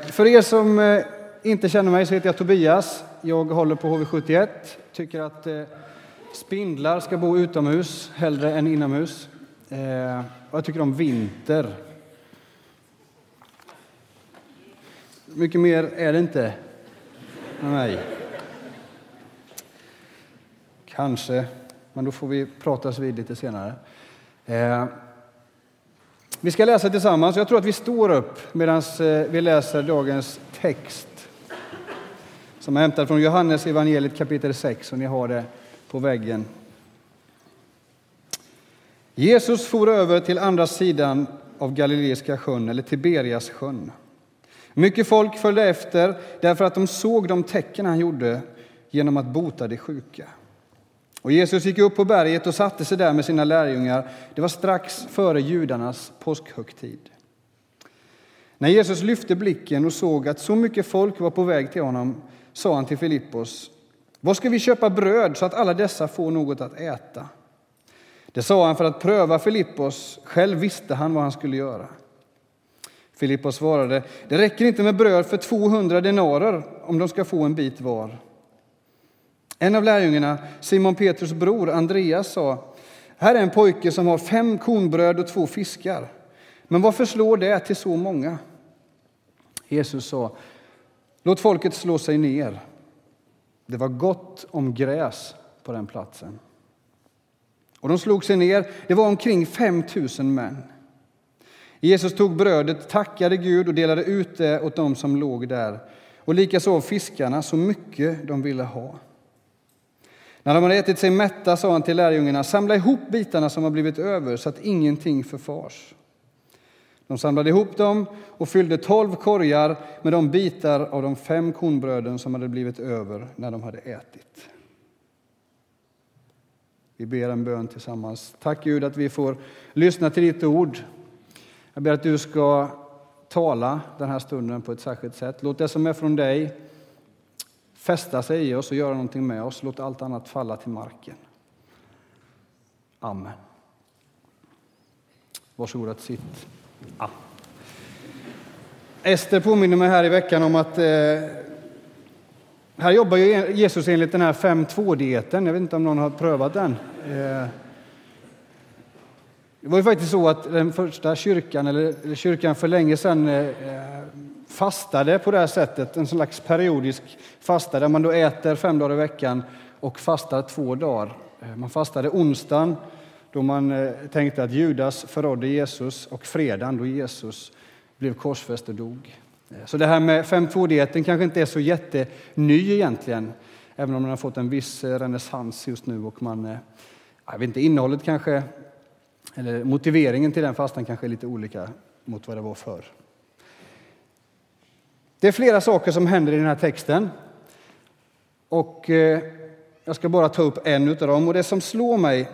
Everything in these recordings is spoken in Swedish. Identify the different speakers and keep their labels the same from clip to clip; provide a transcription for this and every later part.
Speaker 1: För er som eh, inte känner mig så heter jag Tobias. Jag håller på HV71. Tycker att eh, spindlar ska bo utomhus hellre än inomhus. Eh, och jag tycker om vinter. Mycket mer är det inte med mig. Kanske, men då får vi pratas vid lite senare. Vi ska läsa tillsammans. Jag tror att vi står upp medan eh, vi läser dagens text som är hämtad från Johannes evangeliet kapitel 6 och ni har det på väggen. Jesus for över till andra sidan av Galileiska sjön, eller Tiberias sjön. Mycket folk följde efter därför att de såg de tecken han gjorde genom att bota de sjuka. Och Jesus gick upp på berget och satte sig där med sina lärjungar. Det var strax före judarnas påskhögtid. När Jesus lyfte blicken och såg att så mycket folk var på väg till honom sa han till Filippos, var ska vi köpa bröd så att alla dessa får något att äta? Det sa han för att pröva Filippos, själv visste han vad han skulle göra. Filippos svarade, det räcker inte med bröd för 200 denarer om de ska få en bit var. En av lärjungarna, Simon Petrus bror Andreas, sa här är en pojke som har fem kornbröd och två fiskar. Men varför slår det till så många? Jesus sa, låt folket slå sig ner. Det var gott om gräs på den platsen. Och de slog sig ner. Det var omkring 5 000 män. Jesus tog brödet, tackade Gud och delade ut det åt dem som låg där och likaså fiskarna så mycket de ville ha. När de hade ätit sig mätta sa han till lärjungarna, samla ihop bitarna som har blivit över så att ingenting förfars. De samlade ihop dem och fyllde tolv korgar med de bitar av de fem kornbröden som hade blivit över när de hade ätit. Vi ber en bön tillsammans. Tack Gud att vi får lyssna till ditt ord. Jag ber att du ska tala den här stunden på ett särskilt sätt. Låt det som är från dig fästa sig i oss och göra någonting med oss. Låt allt annat falla till marken. Amen. Varsågod att sitt. Ah. Ester påminner mig här i veckan om att eh, här jobbar Jesus enligt den här 5.2-dieten. Jag vet inte om någon har prövat den. Eh, det var ju faktiskt så att den första kyrkan, eller kyrkan för länge sedan, eh, fastade på det här sättet, en slags periodisk fasta där man då äter fem dagar i veckan och fastar två dagar. Eh, man fastade onsdagen då man eh, tänkte att Judas förrådde Jesus och fredagen då Jesus blev korsfäst och dog. Så det här med 5.2-dieten kanske inte är så jätteny egentligen, även om den har fått en viss renässans just nu och man, jag vet inte, innehållet kanske, eller motiveringen till den fastan kanske är lite olika mot vad det var förr. Det är flera saker som händer i den här texten. Och eh, jag ska bara ta upp en av dem. Och det som slår mig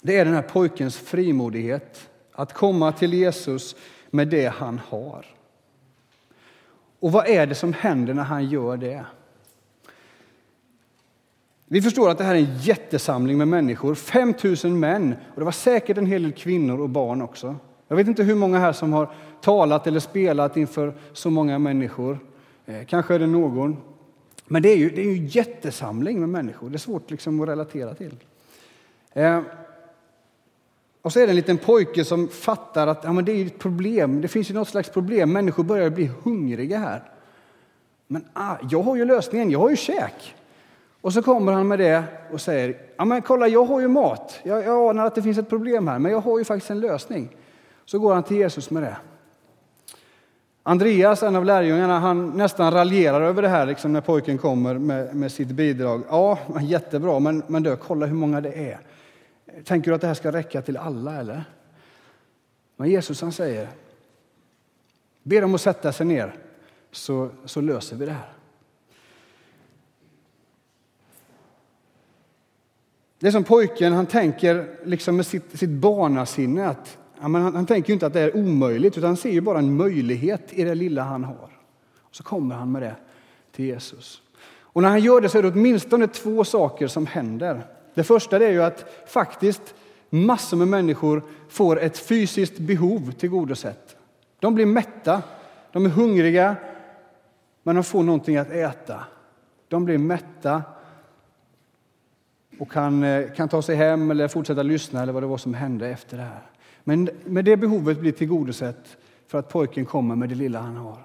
Speaker 1: det är den här pojkens frimodighet att komma till Jesus med det han har. Och vad är det som händer när han gör det? Vi förstår att det här är en jättesamling med människor, 5 000 män och det var säkert en hel del kvinnor och barn också. Jag vet inte hur många här som har talat eller spelat inför så många människor. Eh, kanske är det någon. Men det är ju, det är ju en jättesamling med människor. Det är svårt liksom att relatera till. Eh, och så är det en liten pojke som fattar att ja, men det är ett problem. Det finns ju något slags problem. Människor börjar bli hungriga här. Men ah, jag har ju lösningen. Jag har ju käk. Och så kommer han med det och säger, ja men kolla jag har ju mat. Jag, jag anar att det finns ett problem här, men jag har ju faktiskt en lösning. Så går han till Jesus med det. Andreas, en av lärjungarna, han nästan raljerar över det här liksom, när pojken kommer med, med sitt bidrag. Ja, jättebra, men, men du, kolla hur många det är. Tänker du att det här ska räcka till alla eller? Men Jesus han säger, be dem att sätta sig ner så, så löser vi det här. Det är som pojken, han tänker liksom med sitt, sitt barnasinne att Ja, men han, han tänker ju inte att det är omöjligt, utan han ser ju bara en möjlighet i det lilla han har. Och så kommer han med det till Jesus. Och när han gör det så är det åtminstone två saker som händer. Det första är ju att faktiskt massor med människor får ett fysiskt behov tillgodosett. De blir mätta De är hungriga, men de får någonting att äta. De blir mätta och kan, eh, kan ta sig hem eller fortsätta lyssna eller vad det var som hände efter det här. Men, men det behovet blir tillgodosett för att pojken kommer med det lilla han har.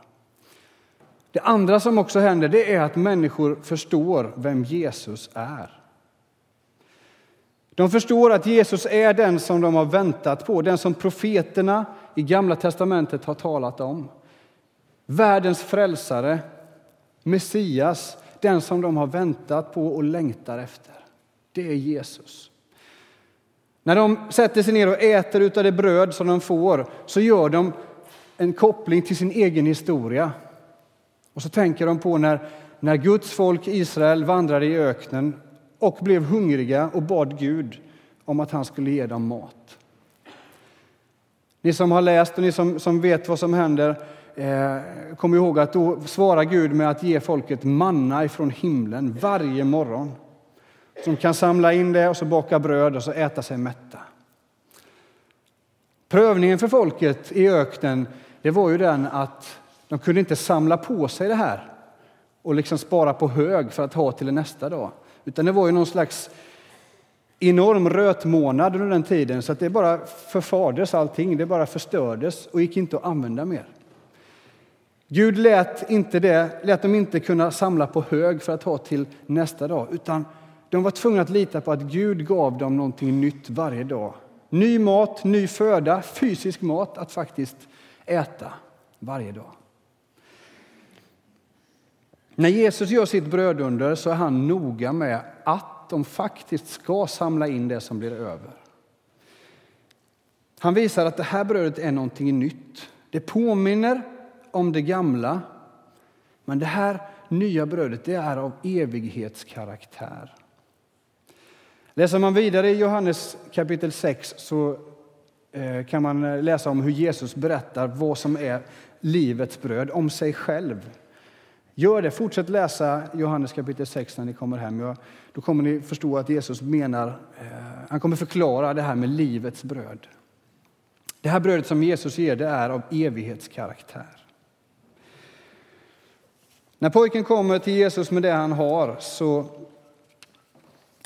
Speaker 1: Det andra som också händer det är att människor förstår vem Jesus är. De förstår att Jesus är den som de har väntat på, den som profeterna i Gamla testamentet har talat om. Världens frälsare, Messias, den som de har väntat på och längtar efter. Det är Jesus. När de sätter sig ner och äter av det bröd som de får så gör de en koppling till sin egen historia. Och så tänker de på när, när Guds folk Israel vandrade i öknen och blev hungriga och bad Gud om att han skulle ge dem mat. Ni som har läst och ni som, som vet vad som händer eh, kommer ihåg att då svarar Gud med att ge folket manna ifrån himlen varje morgon. Som kan samla in det och så baka bröd och så äta sig mätta. Prövningen för folket i öknen det var ju den att de kunde inte samla på sig det här och liksom spara på hög för att ha till nästa dag. Utan det var ju någon slags enorm rötmånad under den tiden så att det bara förfades allting, det bara förstördes och gick inte att använda mer. Gud lät, inte det, lät dem inte kunna samla på hög för att ha till nästa dag utan de var tvungna att lita på att Gud gav dem någonting nytt varje dag. Ny mat, ny föda, fysisk mat att faktiskt äta varje dag. När Jesus gör sitt brödunder så är han noga med att de faktiskt ska samla in det som blir över. Han visar att det här brödet är någonting nytt. Det påminner om det gamla, men det här nya brödet det är av evighetskaraktär. Läser man vidare i Johannes kapitel 6 så eh, kan man eh, läsa om hur Jesus berättar vad som är livets bröd, om sig själv. Gör det. Fortsätt läsa Johannes kapitel 6 när ni kommer hem. Då kommer ni förstå att Jesus menar, eh, han kommer förklara det här med livets bröd. Det här brödet som Jesus ger det är av evighetskaraktär. När pojken kommer till Jesus med det han har, så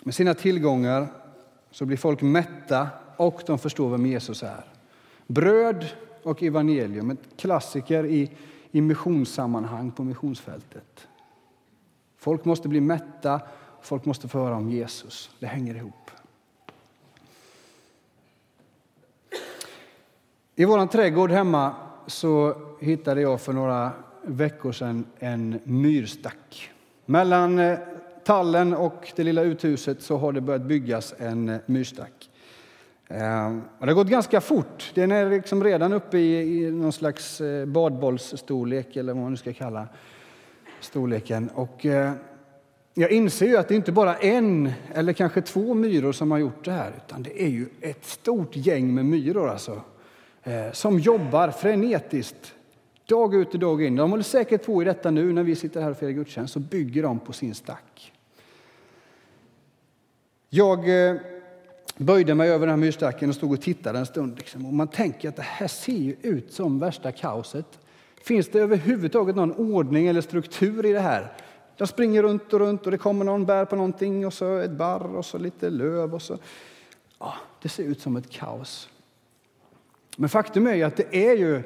Speaker 1: med sina tillgångar, så blir folk mätta och de förstår vem Jesus är. Bröd och evangelium, ett klassiker i i missionssammanhang på missionsfältet. Folk måste bli mätta, folk måste få höra om Jesus. Det hänger ihop. I vår trädgård hemma så hittade jag för några veckor sedan en myrstack. Mellan eh, tallen och det lilla uthuset så har det börjat byggas en eh, myrstack. Ehm, och det har gått ganska fort. Den är liksom redan uppe i, i någon slags eh, badbollsstorlek, eller vad man nu ska kalla storleken. Och, eh, jag inser ju att det inte bara är en eller kanske två myror som har gjort det här, utan det är ju ett stort gäng med myror alltså, som jobbar frenetiskt dag ut och dag in. De håller säkert på i detta nu när vi sitter här och firar gudstjänst, så bygger de på sin stack. Jag eh, böjde mig över den här myrstacken och stod och tittade en stund. Liksom. Och man tänker att det här ser ju ut som värsta kaoset. Finns det överhuvudtaget någon ordning eller struktur i det här? Jag springer runt och runt och det kommer någon bär på någonting och så ett barr och så lite löv och så. Ja, det ser ut som ett kaos. Men faktum är ju att det är ju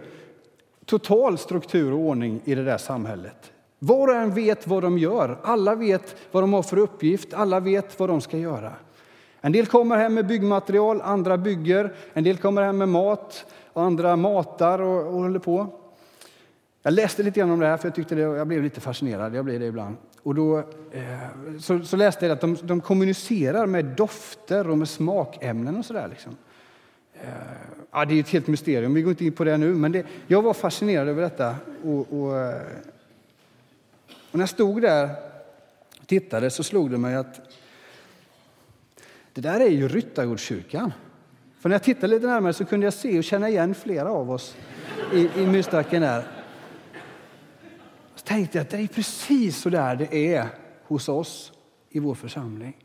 Speaker 1: total struktur och ordning i det där samhället. Var och en vet vad de gör. Alla vet vad de har för uppgift. Alla vet vad de ska göra. En del kommer hem med byggmaterial, andra bygger. En del kommer hem med mat, och andra matar och, och håller på. Jag läste lite grann om det här, för jag, tyckte det, jag blev lite fascinerad. Jag blir det ibland. Och då, eh, så, så, läste jag att de, de, kommunicerar med dofter och med smakämnen och sådär. Liksom. Eh, ja, det är ett helt mysterium, vi går inte in på det nu. Men det, jag var fascinerad över detta. Och, och, eh, och när jag stod där och tittade så slog det mig att det där är ju Ryttargårdskyrkan. För när jag tittade lite närmare så kunde jag se och känna igen flera av oss i, i myrstacken där. Så tänkte jag att det är precis så där det är hos oss i vår församling.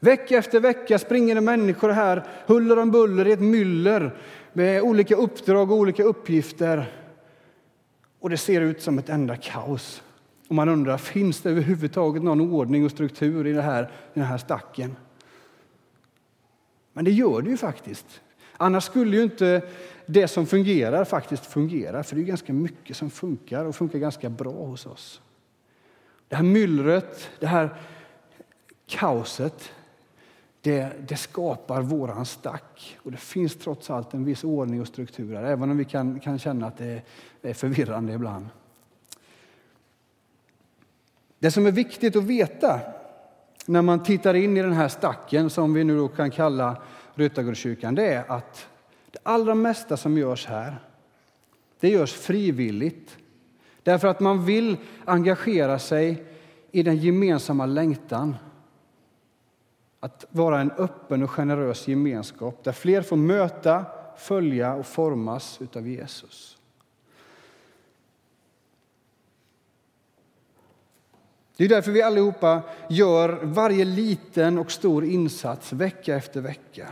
Speaker 1: Vecka efter vecka springer det människor här, huller om buller i ett myller med olika uppdrag och olika uppgifter. Och det ser ut som ett enda kaos. Och man undrar, finns det överhuvudtaget någon ordning och struktur i, det här, i den här stacken? Men det gör det ju faktiskt. Annars skulle ju inte det som fungerar faktiskt fungera, för det är ganska mycket som funkar och funkar ganska bra hos oss. Det här myllret, det här kaoset, det, det skapar våran stack. Och det finns trots allt en viss ordning och struktur här, även om vi kan, kan känna att det är förvirrande ibland. Det som är viktigt att veta när man tittar in i den här stacken som vi nu kan kalla Ryttargårdskyrkan, det är att det allra mesta som görs här, det görs frivilligt. Därför att man vill engagera sig i den gemensamma längtan att vara en öppen och generös gemenskap där fler får möta, följa och formas av Jesus. Det är därför vi allihopa gör varje liten och stor insats vecka efter vecka.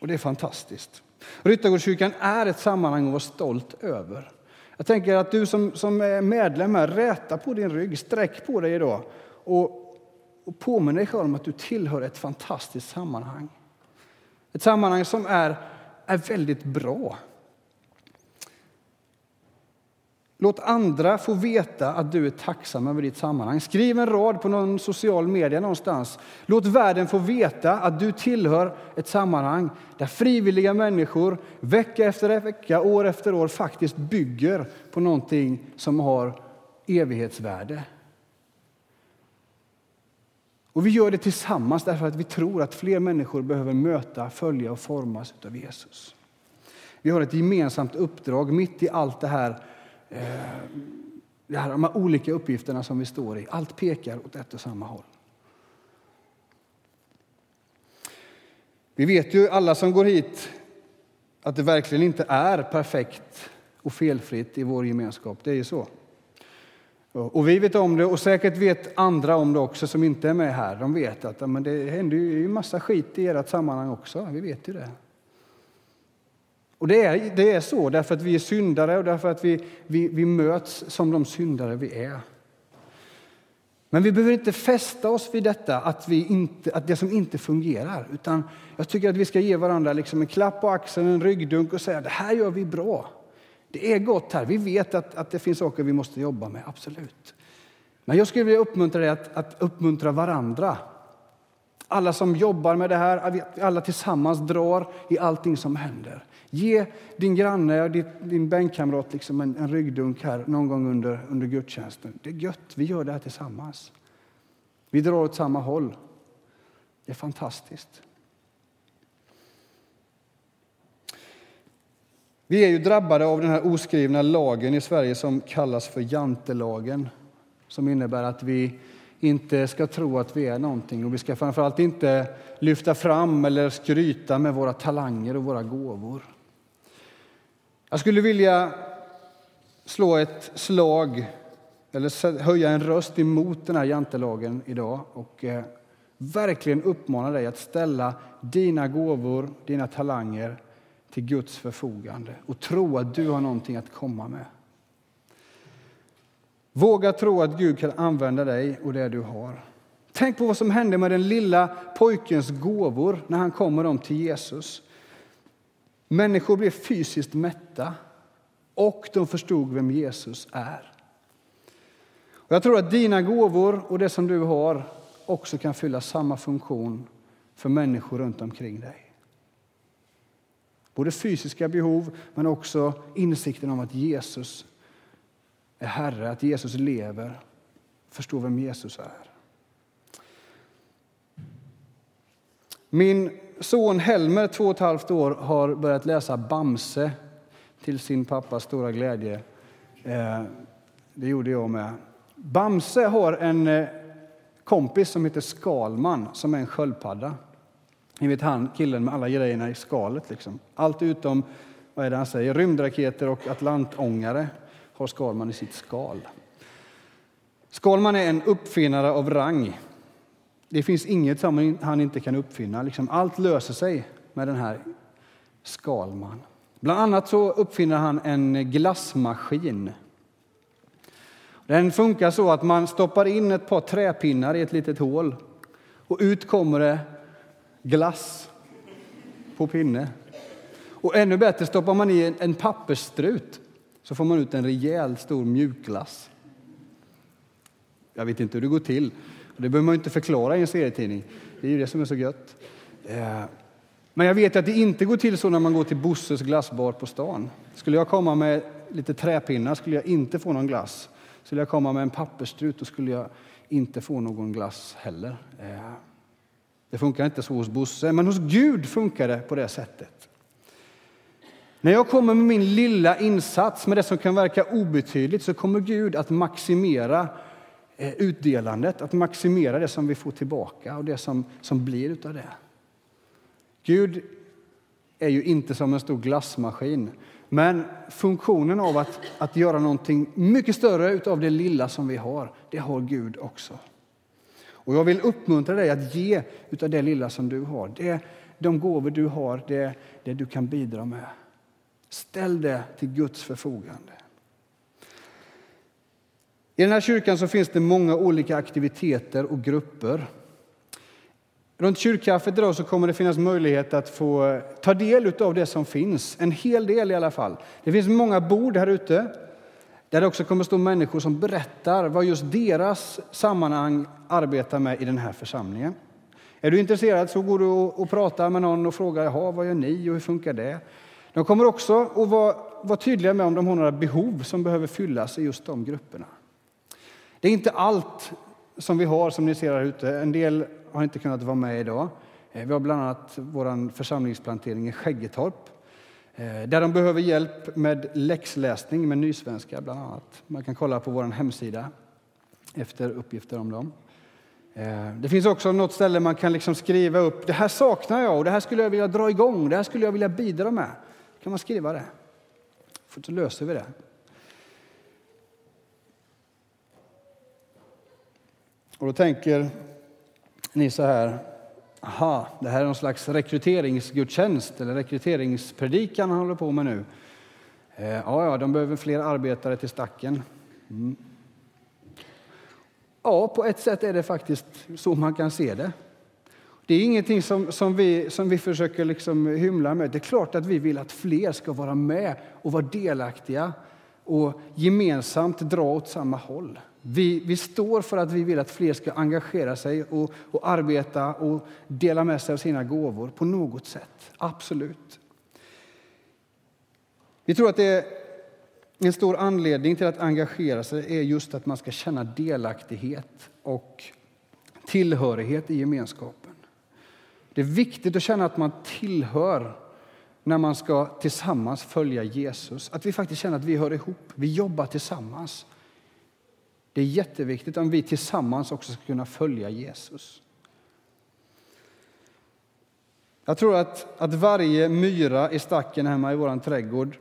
Speaker 1: Och det är fantastiskt. Ryttargårdskyrkan är ett sammanhang att vara stolt över. Jag tänker att du som, som är medlem här, räta på din rygg, sträck på dig idag och, och påminn dig själv om att du tillhör ett fantastiskt sammanhang. Ett sammanhang som är, är väldigt bra. Låt andra få veta att du är tacksam över ditt sammanhang. Skriv en rad på någon social media någonstans. Låt världen få veta att du tillhör ett sammanhang där frivilliga människor vecka efter vecka, år efter år faktiskt bygger på någonting som har evighetsvärde. Och vi gör det tillsammans därför att vi tror att fler människor behöver möta, följa och formas av Jesus. Vi har ett gemensamt uppdrag mitt i allt det här Eh, det här, de här olika uppgifterna som vi står i. Allt pekar åt ett och samma håll. Vi vet ju alla som går hit att det verkligen inte är perfekt och felfritt i vår gemenskap. Det är ju så. Och vi vet om det och säkert vet andra om det också som inte är med här. De vet att men det händer ju en massa skit i ert sammanhang också. Vi vet ju det. Och det är, det är så därför att vi är syndare och därför att vi, vi, vi möts som de syndare vi är. Men vi behöver inte fästa oss vid detta, att, vi inte, att det som inte fungerar. Utan jag tycker att vi ska ge varandra liksom en klapp på axeln, en ryggdunk och säga det här gör vi bra. Det är gott här. Vi vet att, att det finns saker vi måste jobba med, absolut. Men jag skulle vilja uppmuntra dig att, att uppmuntra varandra. Alla som jobbar med det här, alla tillsammans drar i allting som händer. Ge din granne och din bänkkamrat liksom en, en ryggdunk här någon gång under, under gudstjänsten. Det är gött, vi gör det här tillsammans. Vi drar åt samma håll. Det är fantastiskt. Vi är ju drabbade av den här oskrivna lagen i Sverige som kallas för jantelagen. Som innebär att vi inte ska tro att vi är någonting och vi ska framförallt inte lyfta fram eller skryta med våra talanger och våra gåvor. Jag skulle vilja slå ett slag eller höja en röst emot den här jantelagen idag och eh, verkligen uppmana dig att ställa dina gåvor, dina talanger till Guds förfogande och tro att du har någonting att komma med. Våga tro att Gud kan använda dig och det du har. Tänk på vad som hände med den lilla pojkens gåvor när han kommer dem till Jesus. Människor blev fysiskt mätta och de förstod vem Jesus är. Och jag tror att dina gåvor och det som du har också kan fylla samma funktion för människor runt omkring dig. Både fysiska behov, men också insikten om att Jesus är Herre, att Jesus lever. Förstå vem Jesus är. Min son Helmer, två och ett halvt år, har börjat läsa Bamse till sin pappas stora glädje. Eh, det gjorde jag med. Bamse har en eh, kompis som heter Skalman, som är en sköldpadda. Ni vet han killen med alla grejerna i skalet. Liksom. Allt utom vad är det han säger, rymdraketer och atlantångare har Skalman i sitt skal. Skalman är en uppfinnare av rang. Det finns inget som han inte kan uppfinna. Liksom allt löser sig med den här Skalman. Bland annat så uppfinner han en glassmaskin. Den funkar så att man stoppar in ett par träpinnar i ett litet hål och ut kommer det glass på pinne. Och ännu bättre, stoppar man i en pappersstrut så får man ut en rejäl stor mjukglass. Jag vet inte hur det går till. Det behöver man inte förklara i en serietidning. Det är ju det som är så gött. Eh, men jag vet att det inte går till så när man går till Bosses glassbar på stan. Skulle jag komma med lite träpinnar skulle jag inte få någon glass. Skulle jag komma med en pappersstrut då skulle jag inte få någon glass heller. Eh, det funkar inte så hos Bosse, men hos Gud funkar det på det sättet. När jag kommer med min lilla insats, med det som kan verka obetydligt, så kommer Gud att maximera eh, utdelandet, att maximera det som vi får tillbaka och det som, som blir av det. Gud är ju inte som en stor glassmaskin, men funktionen av att, att göra någonting mycket större av det lilla som vi har, det har Gud också. Och jag vill uppmuntra dig att ge av det lilla som du har, det, de gåvor du har, det, det du kan bidra med. Ställ det till Guds förfogande. I den här kyrkan så finns det många olika aktiviteter och grupper. Runt kyrkkaffet idag så kommer det finnas möjlighet att få ta del av det som finns. En hel del i alla fall. Det finns många bord här ute där det också kommer stå människor som berättar vad just deras sammanhang arbetar med i den här församlingen. Är du intresserad så går du och pratar med någon och frågar Jaha, vad gör ni och hur funkar det? De kommer också att vara, vara tydliga med om de har några behov som behöver fyllas i just de grupperna. Det är inte allt som vi har som ni ser här ute. En del har inte kunnat vara med idag. Eh, vi har bland annat vår församlingsplantering i Skäggetorp eh, där de behöver hjälp med läxläsning med nysvenska bland annat. Man kan kolla på vår hemsida efter uppgifter om dem. Eh, det finns också något ställe man kan liksom skriva upp det här saknar jag och det här skulle jag vilja dra igång, det här skulle jag vilja bidra med kan man skriva det. För då löser vi det. Och då tänker ni så här, aha, det här är någon slags rekryteringsgudstjänst eller rekryteringspredikan han håller på med nu. Eh, ja, ja, de behöver fler arbetare till stacken. Mm. Ja, på ett sätt är det faktiskt så man kan se det. Det är ingenting som, som, vi, som vi försöker liksom hymla med. Det är klart att vi vill att fler ska vara med och vara delaktiga och gemensamt dra åt samma håll. Vi, vi står för att vi vill att fler ska engagera sig och, och arbeta och dela med sig av sina gåvor på något sätt. Absolut. Vi tror att det är en stor anledning till att engagera sig är just att man ska känna delaktighet och tillhörighet i gemenskap. Det är viktigt att känna att man tillhör när man ska tillsammans följa Jesus. Att vi faktiskt känner att vi hör ihop, vi jobbar tillsammans. Det är jätteviktigt om vi tillsammans också ska kunna följa Jesus. Jag tror att, att varje myra i stacken hemma i vår trädgård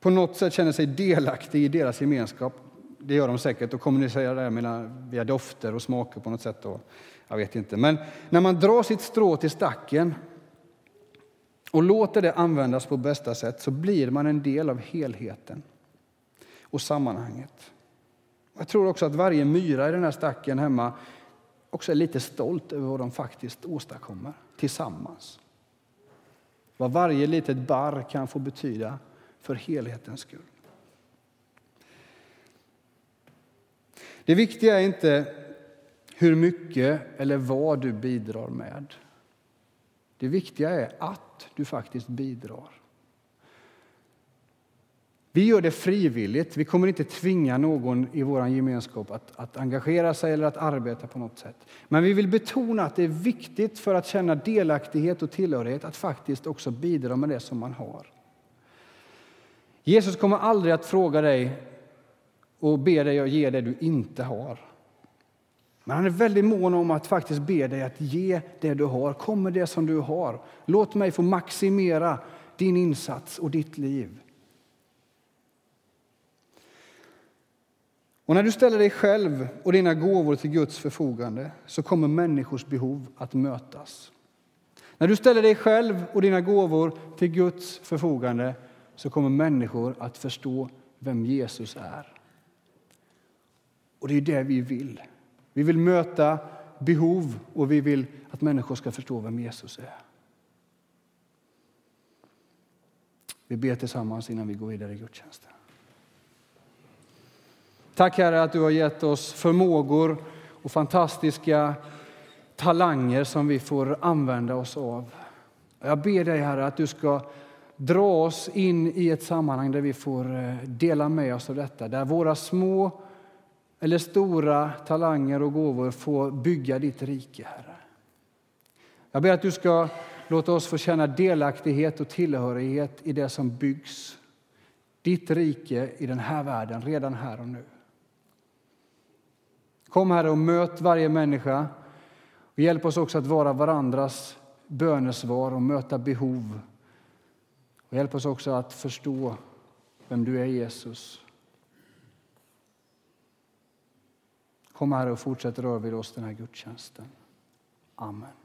Speaker 1: på något sätt känner sig delaktig i deras gemenskap. Det gör de säkert och kommunicerar det via dofter och smaker på något sätt. Då. Jag vet inte. Men när man drar sitt strå till stacken och låter det användas på bästa sätt så blir man en del av helheten och sammanhanget. Jag tror också att varje myra i den här stacken hemma också är lite stolt över vad de faktiskt åstadkommer tillsammans. Vad varje litet barr kan få betyda för helhetens skull. Det viktiga är inte hur mycket eller vad du bidrar med. Det viktiga är att du faktiskt bidrar. Vi gör det frivilligt. Vi kommer inte tvinga någon i vår gemenskap att, att engagera sig eller att arbeta på något sätt. Men vi vill betona att det är viktigt för att känna delaktighet och tillhörighet att faktiskt också bidra med det som man har. Jesus kommer aldrig att fråga dig och be dig att ge det du inte har. Men han är väldigt mån om att faktiskt be dig att ge det du har. Kom med det som du har. Låt mig få maximera din insats och ditt liv. Och när du ställer dig själv och dina gåvor till Guds förfogande så kommer människors behov att mötas. När du ställer dig själv och dina gåvor till Guds förfogande så kommer människor att förstå vem Jesus är. Och det är det vi vill. Vi vill möta behov och vi vill att människor ska förstå vem Jesus är. Vi ber tillsammans innan vi går vidare i gudstjänsten. Tack Herre att du har gett oss förmågor och fantastiska talanger som vi får använda oss av. Jag ber dig Herre att du ska dra oss in i ett sammanhang där vi får eh, dela med oss av detta. Där våra små eller stora talanger och gåvor få bygga ditt rike, Herre. Jag ber att du ska låta oss få känna delaktighet och tillhörighet i det som byggs. Ditt rike i den här världen, redan här och nu. Kom, Herre, och möt varje människa. Och hjälp oss också att vara varandras bönesvar och möta behov. Och hjälp oss också att förstå vem du är, Jesus. Kom, Herre, och fortsätt röra vid oss den här gudstjänsten. Amen.